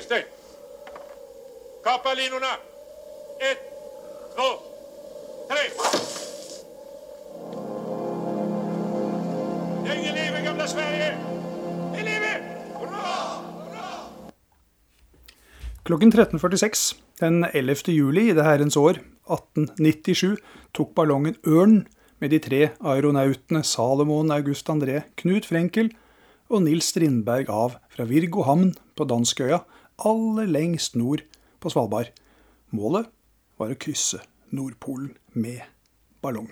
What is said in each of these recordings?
Kapteinminister. Kappa linorna. Ett, två, tre. Länge leve gamla Sverige! Det lever! Hurra! Klokken 13.46 den 11. juli i det herrens år 1897 tok ballongen Ørn med de tre aeronautene Salomon August André, Knut Frenkel og Nils Strindberg av fra Virgo havn på Danskøya, aller lengst nord på Svalbard. Målet var å krysse Nordpolen med ballong.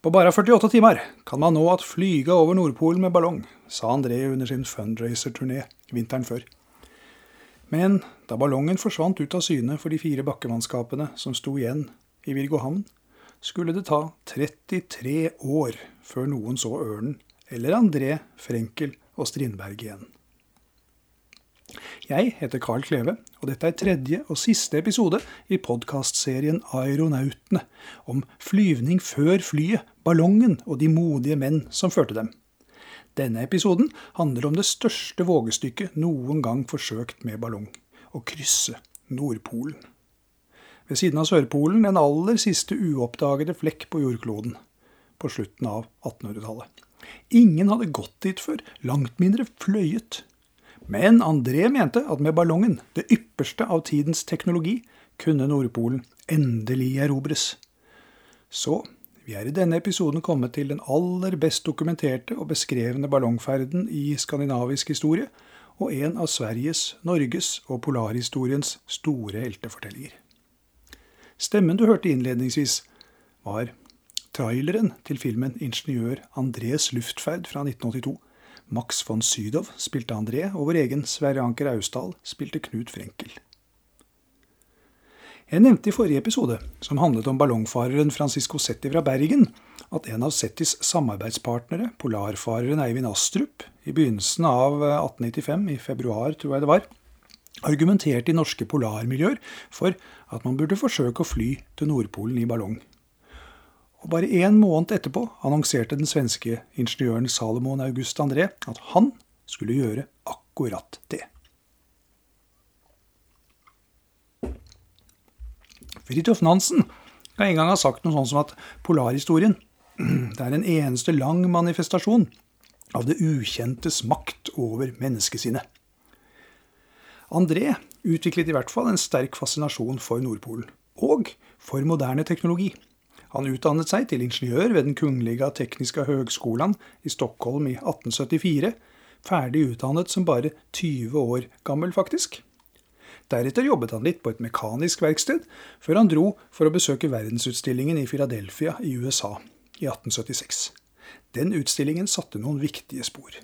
På bare 48 timer kan man nå at flyge over Nordpolen med ballong, sa André under sin fundraiser-turné vinteren før. Men da ballongen forsvant ut av syne for de fire bakkemannskapene som sto igjen i Virgo havn, skulle det ta 33 år før noen så ørnen eller André, Frenkel og Strindberg igjen. Jeg heter Carl Kleve, og dette er tredje og siste episode i podkastserien Aeronautene, om flyvning før flyet, ballongen og de modige menn som førte dem. Denne episoden handler om det største vågestykket noen gang forsøkt med ballong å krysse Nordpolen. Ved siden av Sørpolen den aller siste uoppdagede flekk på jordkloden på slutten av 1800-tallet. Ingen hadde gått dit før, langt mindre fløyet. Men André mente at med ballongen, det ypperste av tidens teknologi, kunne Nordpolen endelig erobres. Så vi er i denne episoden kommet til den aller best dokumenterte og beskrevne ballongferden i skandinavisk historie, og en av Sveriges, Norges og polarhistoriens store heltefortellinger. Stemmen du hørte innledningsvis, var traileren til filmen 'Ingeniør Andrés luftferd' fra 1982. Max von Sydow spilte André, og vår egen Sverre Anker Austdal spilte Knut Frenkel. Jeg nevnte i forrige episode, som handlet om ballongfareren Francisco Setti fra Bergen, at en av Settis samarbeidspartnere, polarfareren Eivind Astrup, i begynnelsen av 1895, i februar tror jeg det var, argumenterte i norske polarmiljøer for at man burde forsøke å fly til Nordpolen i ballong. Og bare én måned etterpå annonserte den svenske ingeniøren Salomon August André at han skulle gjøre akkurat det. Fridtjof Nansen kan en gang ha sagt noe sånt som at polarhistorien det er en eneste lang manifestasjon av det ukjentes makt over menneskesinnet. André utviklet i hvert fall en sterk fascinasjon for Nordpolen, og for moderne teknologi. Han utdannet seg til ingeniør ved Den kungliga tekniska høgskolen i Stockholm i 1874, ferdig utdannet som bare 20 år gammel, faktisk. Deretter jobbet han litt på et mekanisk verksted, før han dro for å besøke verdensutstillingen i Philadelphia i USA i 1876. Den utstillingen satte noen viktige spor.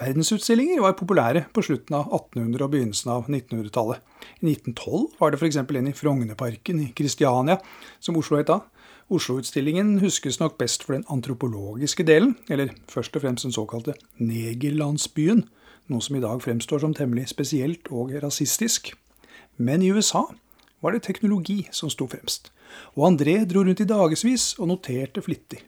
Verdensutstillinger var populære på slutten av 1800- og begynnelsen av 1900-tallet. I 1912 var det f.eks. en i Frognerparken i Kristiania, som Oslo het da. Oslo-utstillingen huskes nok best for den antropologiske delen, eller først og fremst den såkalte negerlandsbyen, noe som i dag fremstår som temmelig spesielt og rasistisk. Men i USA var det teknologi som sto fremst, og André dro rundt i dagevis og noterte flittig.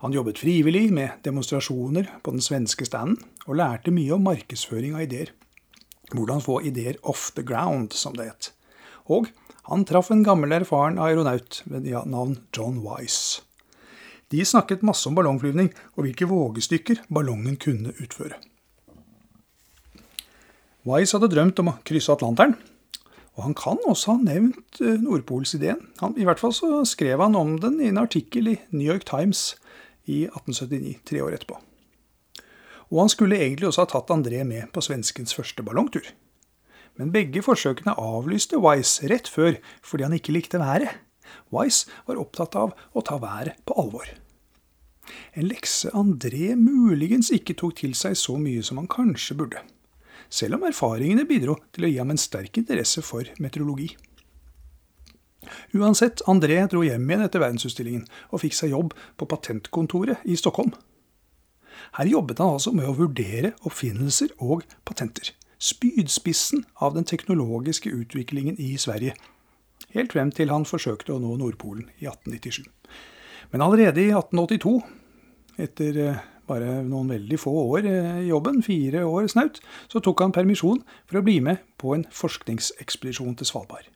Han jobbet frivillig med demonstrasjoner på den svenske standen, og lærte mye om markedsføring av ideer. Hvordan få ideer off the ground, som det het. Og han traff en gammel, erfaren aeronaut ved navn John Wise. De snakket masse om ballongflyvning og hvilke vågestykker ballongen kunne utføre. Wise hadde drømt om å krysse Atlanteren, og han kan også ha nevnt Nordpolsideen. I hvert fall så skrev han om den i en artikkel i New York Times i 1879, tre år etterpå. Og han skulle egentlig også ha tatt André med på svenskens første ballongtur. Men begge forsøkene avlyste Wise rett før fordi han ikke likte været. Wise var opptatt av å ta været på alvor. En lekse André muligens ikke tok til seg så mye som han kanskje burde. Selv om erfaringene bidro til å gi ham en sterk interesse for meteorologi. Uansett, André dro hjem igjen etter verdensutstillingen og fikk seg jobb på patentkontoret i Stockholm. Her jobbet han altså med å vurdere oppfinnelser og patenter. Spydspissen av den teknologiske utviklingen i Sverige. Helt frem til han forsøkte å nå Nordpolen i 1897. Men allerede i 1882, etter bare noen veldig få år i jobben, fire år snaut, så tok han permisjon for å bli med på en forskningsekspedisjon til Svalbard.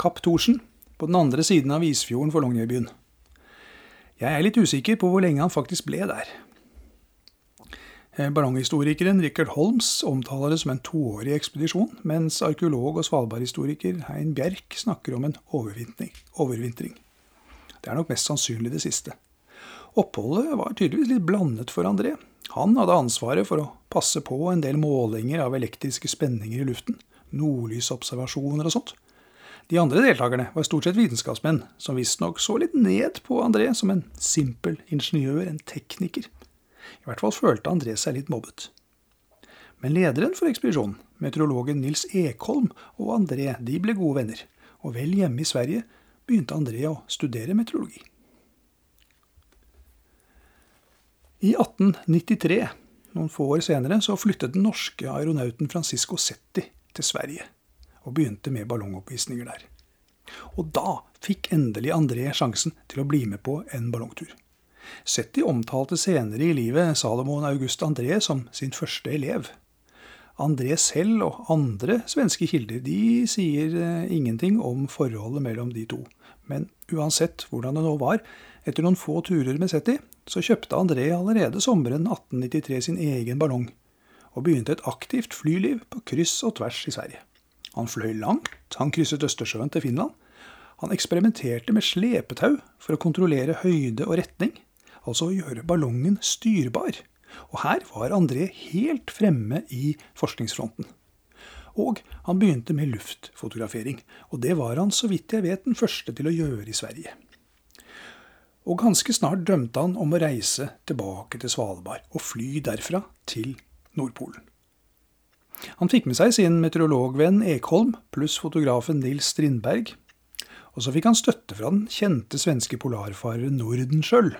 Kapp Thorsen, på den andre siden av Isfjorden for Longyearbyen. Jeg er litt usikker på hvor lenge han faktisk ble der. Ballonghistorikeren Rikard Holms omtaler det som en toårig ekspedisjon, mens arkeolog og svalbardhistoriker Hein Bjerk snakker om en overvintring. Det er nok mest sannsynlig det siste. Oppholdet var tydeligvis litt blandet for André. Han hadde ansvaret for å passe på en del målinger av elektriske spenninger i luften, nordlysobservasjoner og sånt. De andre deltakerne var stort sett vitenskapsmenn, som visstnok så litt ned på André som en simpel ingeniør, en tekniker. I hvert fall følte André seg litt mobbet. Men lederen for ekspedisjonen, meteorologen Nils Ekholm og André, de ble gode venner, og vel hjemme i Sverige begynte André å studere meteorologi. I 1893, noen få år senere, så flyttet den norske aeronauten Francisco Setti til Sverige og begynte med ballongoppvisninger der. Og da fikk endelig André sjansen til å bli med på en ballongtur. Setti omtalte senere i livet Salomon August André som sin første elev. André selv og andre svenske kilder de sier eh, ingenting om forholdet mellom de to. Men uansett hvordan det nå var, etter noen få turer med Setti, så kjøpte André allerede sommeren 1893 sin egen ballong, og begynte et aktivt flyliv på kryss og tvers i Sverige. Han fløy langt, han krysset Østersjøen til Finland. Han eksperimenterte med slepetau for å kontrollere høyde og retning, altså å gjøre ballongen styrbar. Og her var André helt fremme i forskningsfronten. Og han begynte med luftfotografering, og det var han så vidt jeg vet den første til å gjøre i Sverige. Og ganske snart drømte han om å reise tilbake til Svalbard og fly derfra til Nordpolen. Han fikk med seg sin meteorologvenn Ekholm pluss fotografen Nils Strindberg. Og så fikk han støtte fra den kjente svenske polarfareren Nordenskjöld,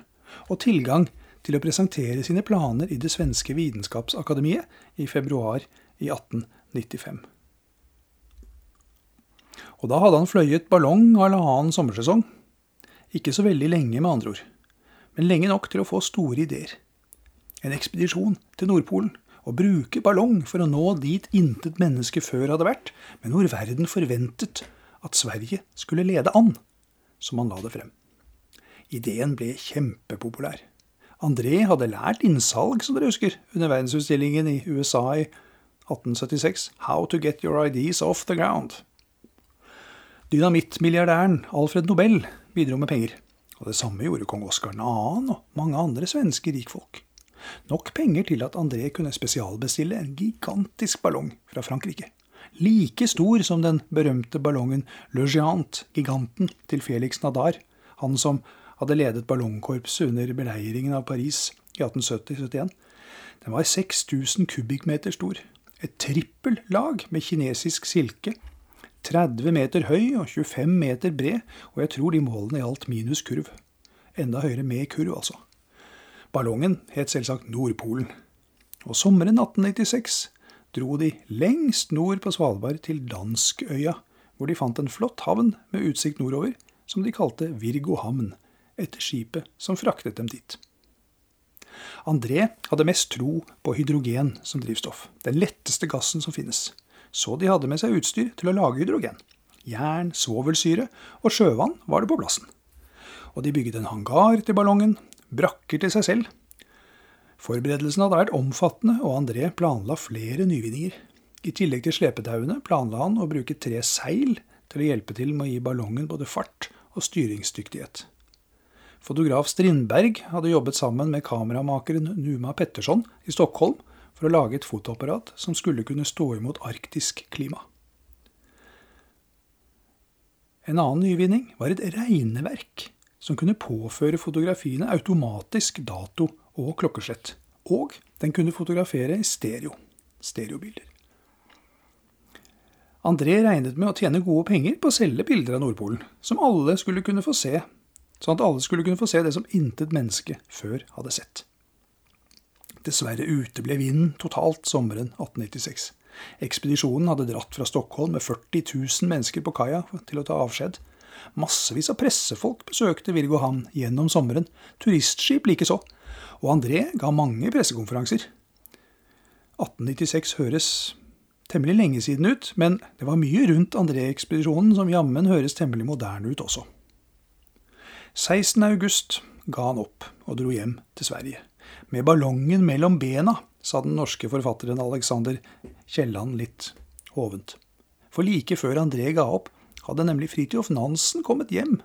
og tilgang til å presentere sine planer i det svenske vitenskapsakademiet i februar i 1895. Og da hadde han fløyet ballong halvannen sommersesong. Ikke så veldig lenge, med andre ord, men lenge nok til å få store ideer. En ekspedisjon til Nordpolen, og bruke ballong for å nå dit intet menneske før hadde vært, men hvor verden forventet at Sverige skulle lede an, som han la det frem. Ideen ble kjempepopulær. André hadde lært innsalg, som dere husker, under verdensutstillingen i USA i 1876, How to get your ideas off the ground. Dynamittmilliardæren Alfred Nobel bidro med penger. Og det samme gjorde kong Oskar 2. og mange andre svenske rikfolk. Nok penger til at André kunne spesialbestille en gigantisk ballong fra Frankrike. Like stor som den berømte ballongen Le Géant, giganten, til Felix Nadar, han som hadde ledet ballongkorpset under beleiringen av Paris i 1870-71. Den var 6000 kubikkmeter stor. Et trippellag med kinesisk silke 30 meter høy og 25 meter bred, og jeg tror de målene gjaldt minus kurv. Enda høyere med kurv, altså. Ballongen het selvsagt Nordpolen. Og sommeren 1896 dro de lengst nord på Svalbard til Danskøya, hvor de fant en flott havn med utsikt nordover, som de kalte Virgo havn, etter skipet som fraktet dem dit. André hadde mest tro på hydrogen som drivstoff, den letteste gassen som finnes så de hadde med seg utstyr til å lage hydrogen. Jern, svovelsyre og sjøvann var det på plassen. Og de bygget en hangar til ballongen, brakker til seg selv. Forberedelsene hadde vært omfattende, og André planla flere nyvinninger. I tillegg til slepetauene planla han å bruke tre seil til å hjelpe til med å gi ballongen både fart og styringsdyktighet. Fotograf Strindberg hadde jobbet sammen med kameramakeren Numa Petterson i Stockholm for å lage et fotoapparat som skulle kunne stå imot arktisk klima. En annen nyvinning var et regneverk som kunne påføre fotografiene automatisk dato og klokkeslett. Og den kunne fotografere i stereo. Stereobilder. André regnet med å tjene gode penger på å selge bilder av Nordpolen, som alle skulle kunne få se, sånn at alle skulle kunne få se det som intet menneske før hadde sett. Dessverre uteble vinden totalt sommeren 1896. Ekspedisjonen hadde dratt fra Stockholm med 40 000 mennesker på kaia til å ta avskjed. Massevis av pressefolk besøkte Virgo havn gjennom sommeren, turistskip likeså. Og André ga mange pressekonferanser. 1896 høres temmelig lenge siden ut, men det var mye rundt André-ekspedisjonen som jammen høres temmelig moderne ut også. 16. august ga han opp og dro hjem til Sverige. Med ballongen mellom bena, sa den norske forfatteren Alexander Kielland litt hovent. For like før André ga opp, hadde nemlig Fridtjof Nansen kommet hjem.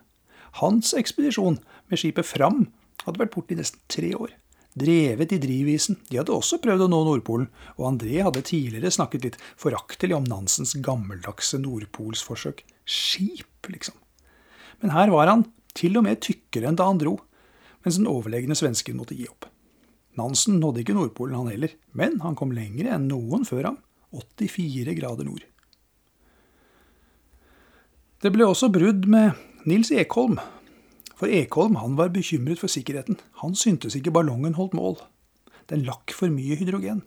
Hans ekspedisjon med skipet Fram hadde vært borte i nesten tre år drevet i drivisen. De hadde også prøvd å nå Nordpolen, og André hadde tidligere snakket litt foraktelig om Nansens gammeldagse nordpolsforsøk. Skip, liksom. Men her var han til og med tykkere enn da han dro, mens den overlegne svensken måtte gi opp. Nansen nådde ikke Nordpolen, han heller, men han kom lenger enn noen før ham. 84 grader nord. Det ble også brudd med Nils Ekholm, for Ekholm han var bekymret for sikkerheten. Han syntes ikke ballongen holdt mål. Den lakk for mye hydrogen.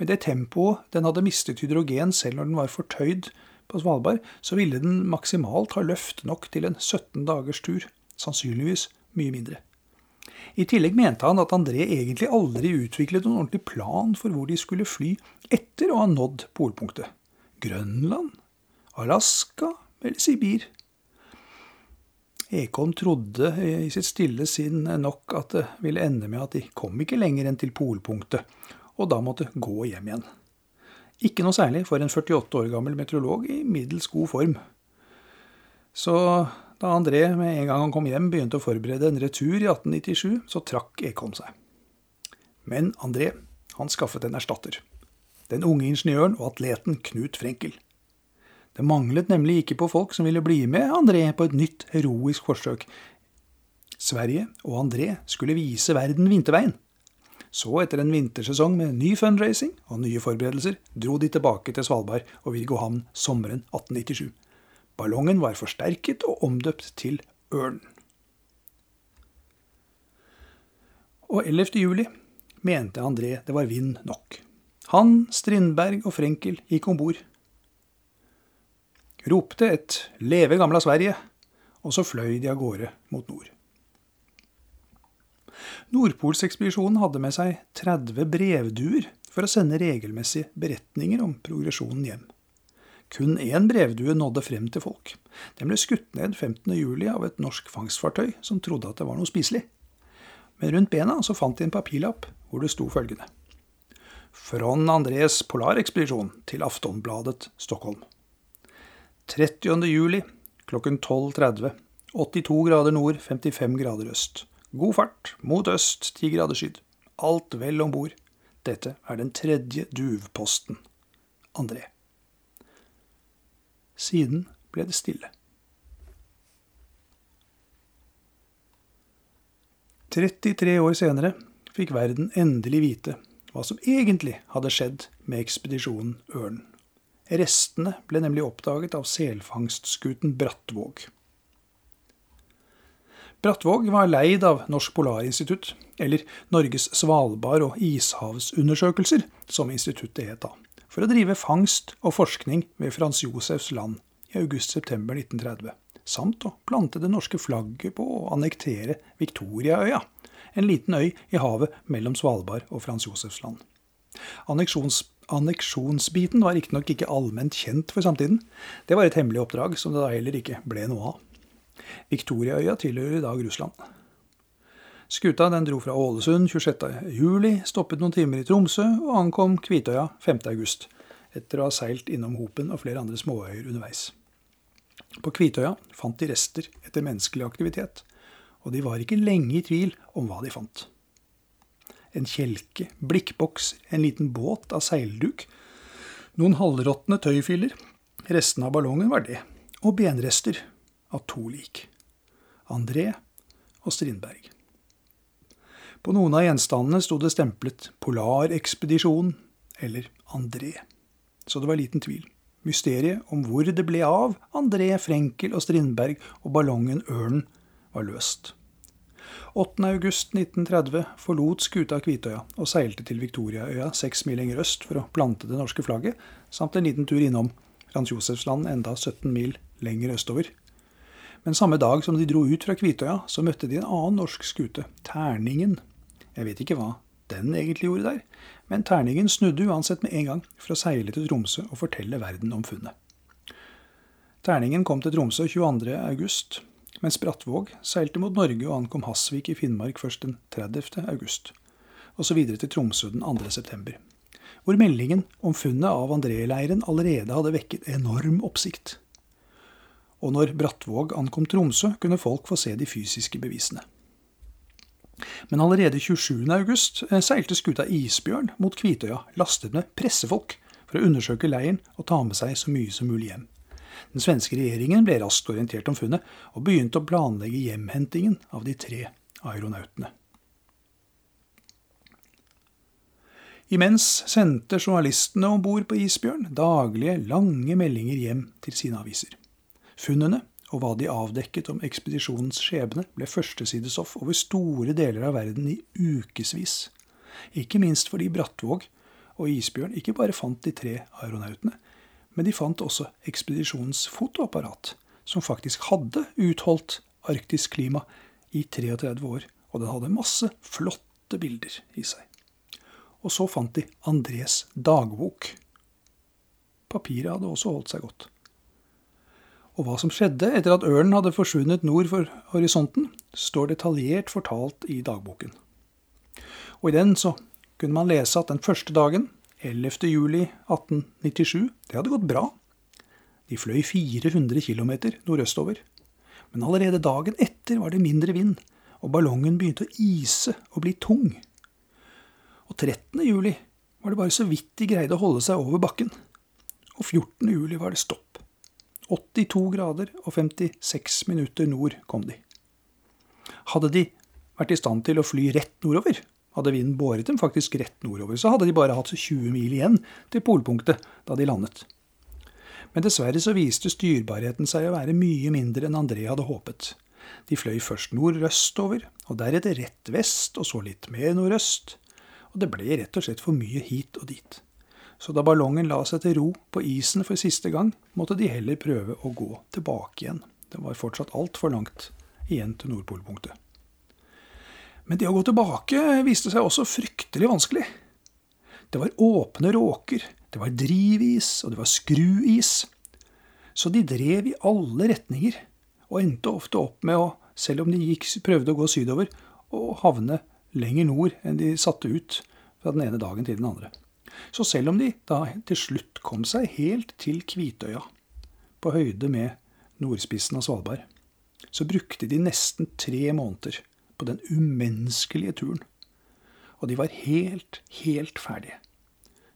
Med det tempoet den hadde mistet hydrogen selv når den var fortøyd på Svalbard, så ville den maksimalt ha løft nok til en 17 dagers tur. Sannsynligvis mye mindre. I tillegg mente han at André egentlig aldri utviklet noen ordentlig plan for hvor de skulle fly etter å ha nådd polpunktet. Grønland? Alaska? Eller Sibir? Ekholm trodde i sitt stille sinn nok at det ville ende med at de kom ikke lenger enn til polpunktet, og da måtte gå hjem igjen. Ikke noe særlig for en 48 år gammel meteorolog i middels god form. Så da André med en gang han kom hjem begynte å forberede en retur i 1897, så trakk Ekholm seg. Men André, han skaffet en erstatter. Den unge ingeniøren og atleten Knut Frenkel. Det manglet nemlig ikke på folk som ville bli med André på et nytt heroisk forsøk. Sverige og André skulle vise verden vinterveien. Så, etter en vintersesong med ny fundraising og nye forberedelser, dro de tilbake til Svalbard og Virgo havn sommeren 1897. Ballongen var forsterket og omdøpt til Ørn. Og 11. juli mente André det var vind nok. Han, Strindberg og Frenkel gikk om bord ropte et 'Leve gamla Sverige', og så fløy de av gårde mot nord. Nordpolsekspedisjonen hadde med seg 30 brevduer for å sende regelmessige beretninger om progresjonen hjem. Kun én brevdue nådde frem til folk. Den ble skutt ned 15.07 av et norsk fangstfartøy som trodde at det var noe spiselig. Men rundt bena så fant de en papirlapp hvor det sto følgende. Från Andres polarekspedisjon til Aftonbladet Stockholm. 30. juli klokken 12.30. 82 grader nord, 55 grader øst. God fart, mot øst, 10 grader syd. Alt vel om bord. Dette er den tredje duvposten. André. Siden ble det stille. 33 år senere fikk verden endelig vite hva som egentlig hadde skjedd med ekspedisjonen Ørnen. Restene ble nemlig oppdaget av selfangstskuten Brattvåg. Brattvåg var leid av Norsk Polarinstitutt, eller Norges svalbard- og ishavsundersøkelser, som instituttet het da, for å drive fangst og forskning ved Frans Josefs land i august-september 1930, samt å plante det norske flagget på å annektere Victoriaøya, en liten øy i havet mellom Svalbard og Frans Josefs land. Anneksjons Anneksjonsbiten var riktignok ikke, ikke allment kjent for samtiden. Det var et hemmelig oppdrag som det da heller ikke ble noe av. Victoriaøya tilhører i dag Russland. Skuta den dro fra Ålesund 26.07, stoppet noen timer i Tromsø og ankom Kvitøya 5.8, etter å ha seilt innom Hopen og flere andre småøyer underveis. På Kvitøya fant de rester etter menneskelig aktivitet, og de var ikke lenge i tvil om hva de fant en kjelke, blikkboks, en liten båt av seilduk, noen halvråtne tøyfiller, resten av ballongen var det, og benrester av to lik. André og Strindberg. På noen av gjenstandene sto det stemplet 'Polarekspedisjon' eller 'André', så det var liten tvil. Mysteriet om hvor det ble av André Frenkel og Strindberg og ballongen Ørnen, var løst. 8.8.1930 forlot skuta Kvitøya og seilte til Victoriaøya seks mil lenger øst for å plante det norske flagget, samt en liten tur innom Frans Josefsland enda 17 mil lenger østover. Men samme dag som de dro ut fra Kvitøya, så møtte de en annen norsk skute, Terningen. Jeg vet ikke hva den egentlig gjorde der, men terningen snudde uansett med en gang for å seile til Tromsø og fortelle verden om funnet. Terningen kom til Tromsø 22. august, mens Brattvåg seilte mot Norge og ankom Hasvik i Finnmark først den 30. august, og så videre til Tromsø den 2. september, hvor meldingen om funnet av André-leiren allerede hadde vekket enorm oppsikt. Og når Brattvåg ankom Tromsø, kunne folk få se de fysiske bevisene. Men allerede 27. august eh, seilte skuta Isbjørn mot Kvitøya, lastet med pressefolk, for å undersøke leiren og ta med seg så mye som mulig hjem. Den svenske regjeringen ble raskt orientert om funnet, og begynte å planlegge hjemhentingen av de tre aeronautene. Imens sendte journalistene om bord på Isbjørn daglige, lange meldinger hjem til sine aviser. Funnene og hva de avdekket om ekspedisjonens skjebne, ble førstesidestoff over store deler av verden i ukevis. Ikke minst fordi Brattvåg og Isbjørn ikke bare fant de tre aeronautene, men de fant også ekspedisjonens fotoapparat, som faktisk hadde utholdt arktisk klima i 33 år, og den hadde masse flotte bilder i seg. Og så fant de Andres dagbok. Papiret hadde også holdt seg godt. Og hva som skjedde etter at ørnen hadde forsvunnet nord for horisonten, står detaljert fortalt i dagboken. Og i den så kunne man lese at den første dagen, 11. juli 1897, det hadde gått bra. De fløy 400 km nordøstover. Men allerede dagen etter var det mindre vind, og ballongen begynte å ise og bli tung. Og 13. juli var det bare så vidt de greide å holde seg over bakken. Og 14. juli var det stopp. 82 grader og 56 minutter nord kom de. Hadde de vært i stand til å fly rett nordover, hadde vinden båret dem faktisk rett nordover, så hadde de bare hatt 20 mil igjen til polpunktet da de landet. Men dessverre så viste styrbarheten seg å være mye mindre enn André hadde håpet. De fløy først nordøstover, og deretter rett vest, og så litt mer nordøst. Og det ble rett og slett for mye hit og dit så da ballongen la seg til ro på isen for siste gang, måtte de heller prøve å gå tilbake igjen. Det var fortsatt altfor langt igjen til Nordpolpunktet. Men det å gå tilbake viste seg også fryktelig vanskelig. Det var åpne råker, det var drivis, og det var skruis. Så de drev i alle retninger, og endte ofte opp med å, selv om de gikk, prøvde å gå sydover, å havne lenger nord enn de satte ut fra den ene dagen til den andre. Så selv om de da til slutt kom seg helt til Kvitøya, på høyde med nordspissen av Svalbard, så brukte de nesten tre måneder på den umenneskelige turen. Og de var helt, helt ferdige.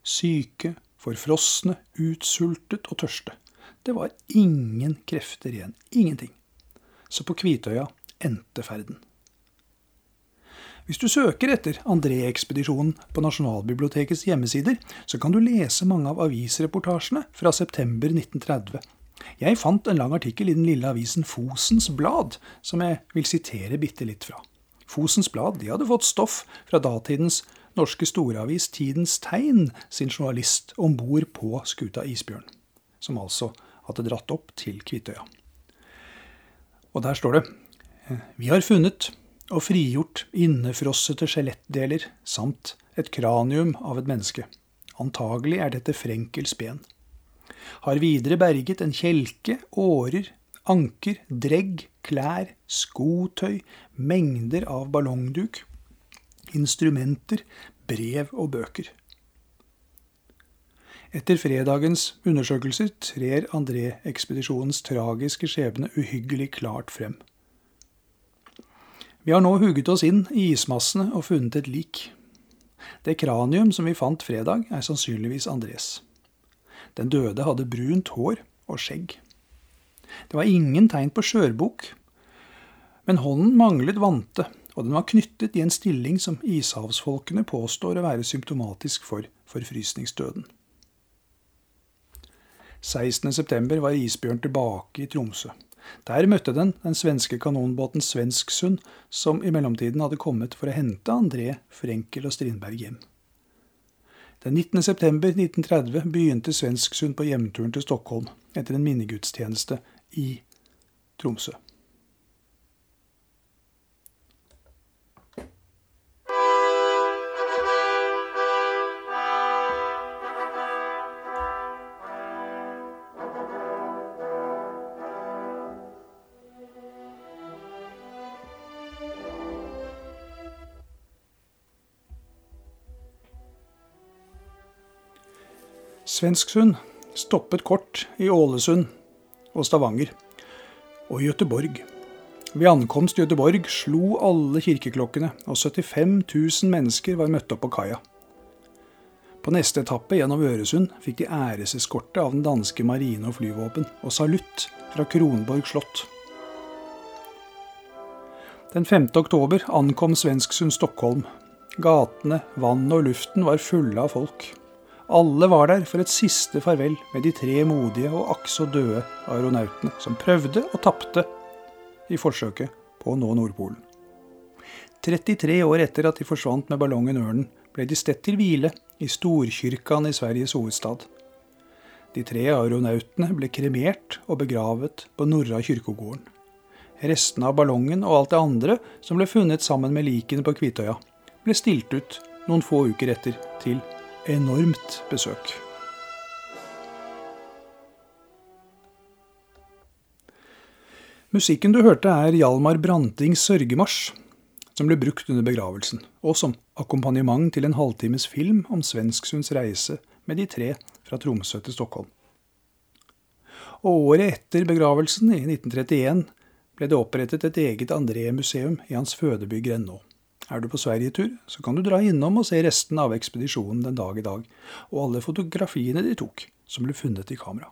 Syke, forfrosne, utsultet og tørste. Det var ingen krefter igjen. Ingenting. Så på Kvitøya endte ferden. Hvis du søker etter André-ekspedisjonen på Nasjonalbibliotekets hjemmesider, så kan du lese mange av avisreportasjene fra september 1930. Jeg fant en lang artikkel i den lille avisen Fosens Blad, som jeg vil sitere bitte litt fra. Fosens Blad de hadde fått stoff fra datidens norske storavis Tidens Tegn sin journalist om bord på skuta Isbjørn, som altså hadde dratt opp til Kvitøya. Og der står det Vi har funnet og frigjort innefrossete skjelettdeler samt et kranium av et menneske. Antagelig er dette Frenkels ben. Har videre berget en kjelke, årer, anker, dregg, klær, skotøy, mengder av ballongduk, instrumenter, brev og bøker. Etter fredagens undersøkelser trer André-ekspedisjonens tragiske skjebne uhyggelig klart frem. Vi har nå hugget oss inn i ismassene og funnet et lik. Det kranium som vi fant fredag, er sannsynligvis Andres. Den døde hadde brunt hår og skjegg. Det var ingen tegn på skjørbukk, men hånden manglet vante, og den var knyttet i en stilling som ishavsfolkene påstår å være symptomatisk for forfrysningsdøden. 16.9 var isbjørn tilbake i Tromsø. Der møtte den den svenske kanonbåten Svensksund, som i mellomtiden hadde kommet for å hente André, Frenkel og Strindberg hjem. Den 19.9.1930 begynte Svensksund på hjemturen til Stockholm etter en minnegudstjeneste i Tromsø. Svensksund stoppet kort i Ålesund og Stavanger og Gøteborg. Ved ankomst i Gøteborg slo alle kirkeklokkene, og 75 000 mennesker var møtt opp på kaia. På neste etappe gjennom Øresund fikk de æreseskorte av den danske marine og flyvåpen, og salutt fra Kronborg slott. Den 5. oktober ankom Svensksund Stockholm. Gatene, vannet og luften var fulle av folk. Alle var der for et siste farvel med de tre modige og akk døde aeronautene som prøvde og tapte i forsøket på å nå Nordpolen. 33 år etter at de forsvant med ballongen Ørnen, ble de stedt til hvile i Storkyrkan i Sveriges hovedstad. De tre aeronautene ble kremert og begravet på Norra kyrkogården. Restene av ballongen og alt det andre som ble funnet sammen med likene på Kvitøya, ble stilt ut noen få uker etter til enormt besøk. Musikken du hørte er Hjalmar Brantings sørgemarsj, som ble brukt under begravelsen, og som akkompagnement til en halvtimes film om Svensksunds reise med de tre fra Tromsø til Stockholm. Og året etter begravelsen, i 1931, ble det opprettet et eget André-museum i hans fødeby Grennå. Er du på Sverigetur, så kan du dra innom og se resten av ekspedisjonen den dag i dag, og alle fotografiene de tok, som ble funnet i kamera.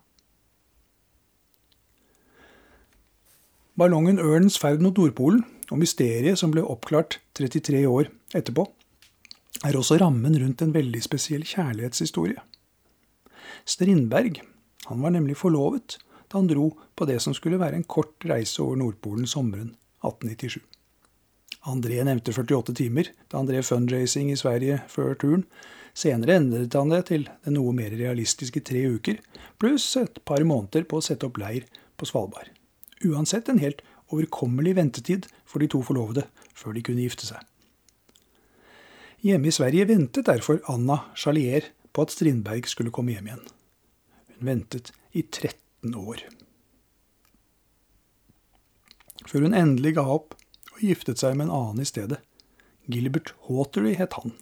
Ballongen Ørnens ferd mot Nordpolen og mysteriet som ble oppklart 33 år etterpå, er også rammen rundt en veldig spesiell kjærlighetshistorie. Strindberg han var nemlig forlovet da han dro på det som skulle være en kort reise over Nordpolen sommeren 1897. André nevnte 48 timer da han drev fundraising i Sverige før turen. Senere endret han det til det noe mer realistiske tre uker, pluss et par måneder på å sette opp leir på Svalbard uansett en helt overkommelig ventetid for de to forlovede før de kunne gifte seg. Hjemme i Sverige ventet derfor Anna Charlier på at Strindberg skulle komme hjem igjen. Hun ventet i 13 år. Før hun endelig ga opp og giftet seg med en annen i stedet. Gilbert Hawtery het han,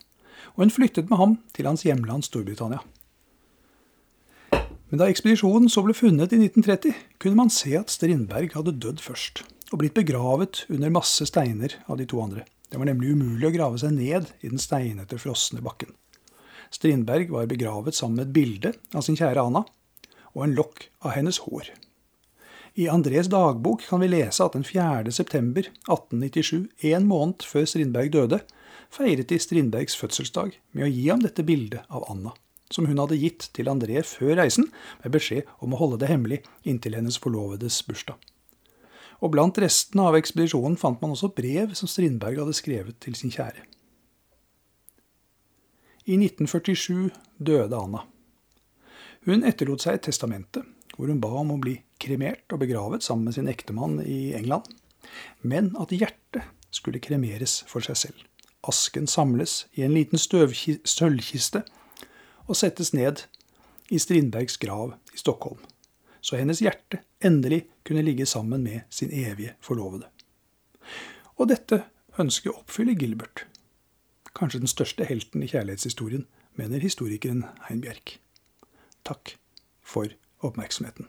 og hun flyttet med ham til hans hjemland Storbritannia. Men da ekspedisjonen så ble funnet i 1930, kunne man se at Strindberg hadde dødd først, og blitt begravet under masse steiner av de to andre. Det var nemlig umulig å grave seg ned i den steinete, frosne bakken. Strindberg var begravet sammen med et bilde av sin kjære Anna, og en lokk av hennes hår. I Andres dagbok kan vi lese at den 4. september 1897, en måned før Strindberg døde, feiret de Strindbergs fødselsdag med å gi ham dette bildet av Anna som hun hadde gitt til André før reisen, med beskjed om å holde det hemmelig inntil hennes forlovedes bursdag. Og blant restene av ekspedisjonen fant man også brev som Strindberg hadde skrevet til sin kjære. I 1947 døde Anna. Hun etterlot seg et testamente hvor hun ba om å bli kremert og begravet sammen med sin ektemann i England, men at hjertet skulle kremeres for seg selv. Asken samles i en liten sølvkiste og settes ned i Strindbergs grav i Stockholm, så hennes hjerte endelig kunne ligge sammen med sin evige forlovede. Og dette ønsket oppfyller Gilbert. Kanskje den største helten i kjærlighetshistorien, mener historikeren Hein Bjerk. Takk for oppmerksomheten.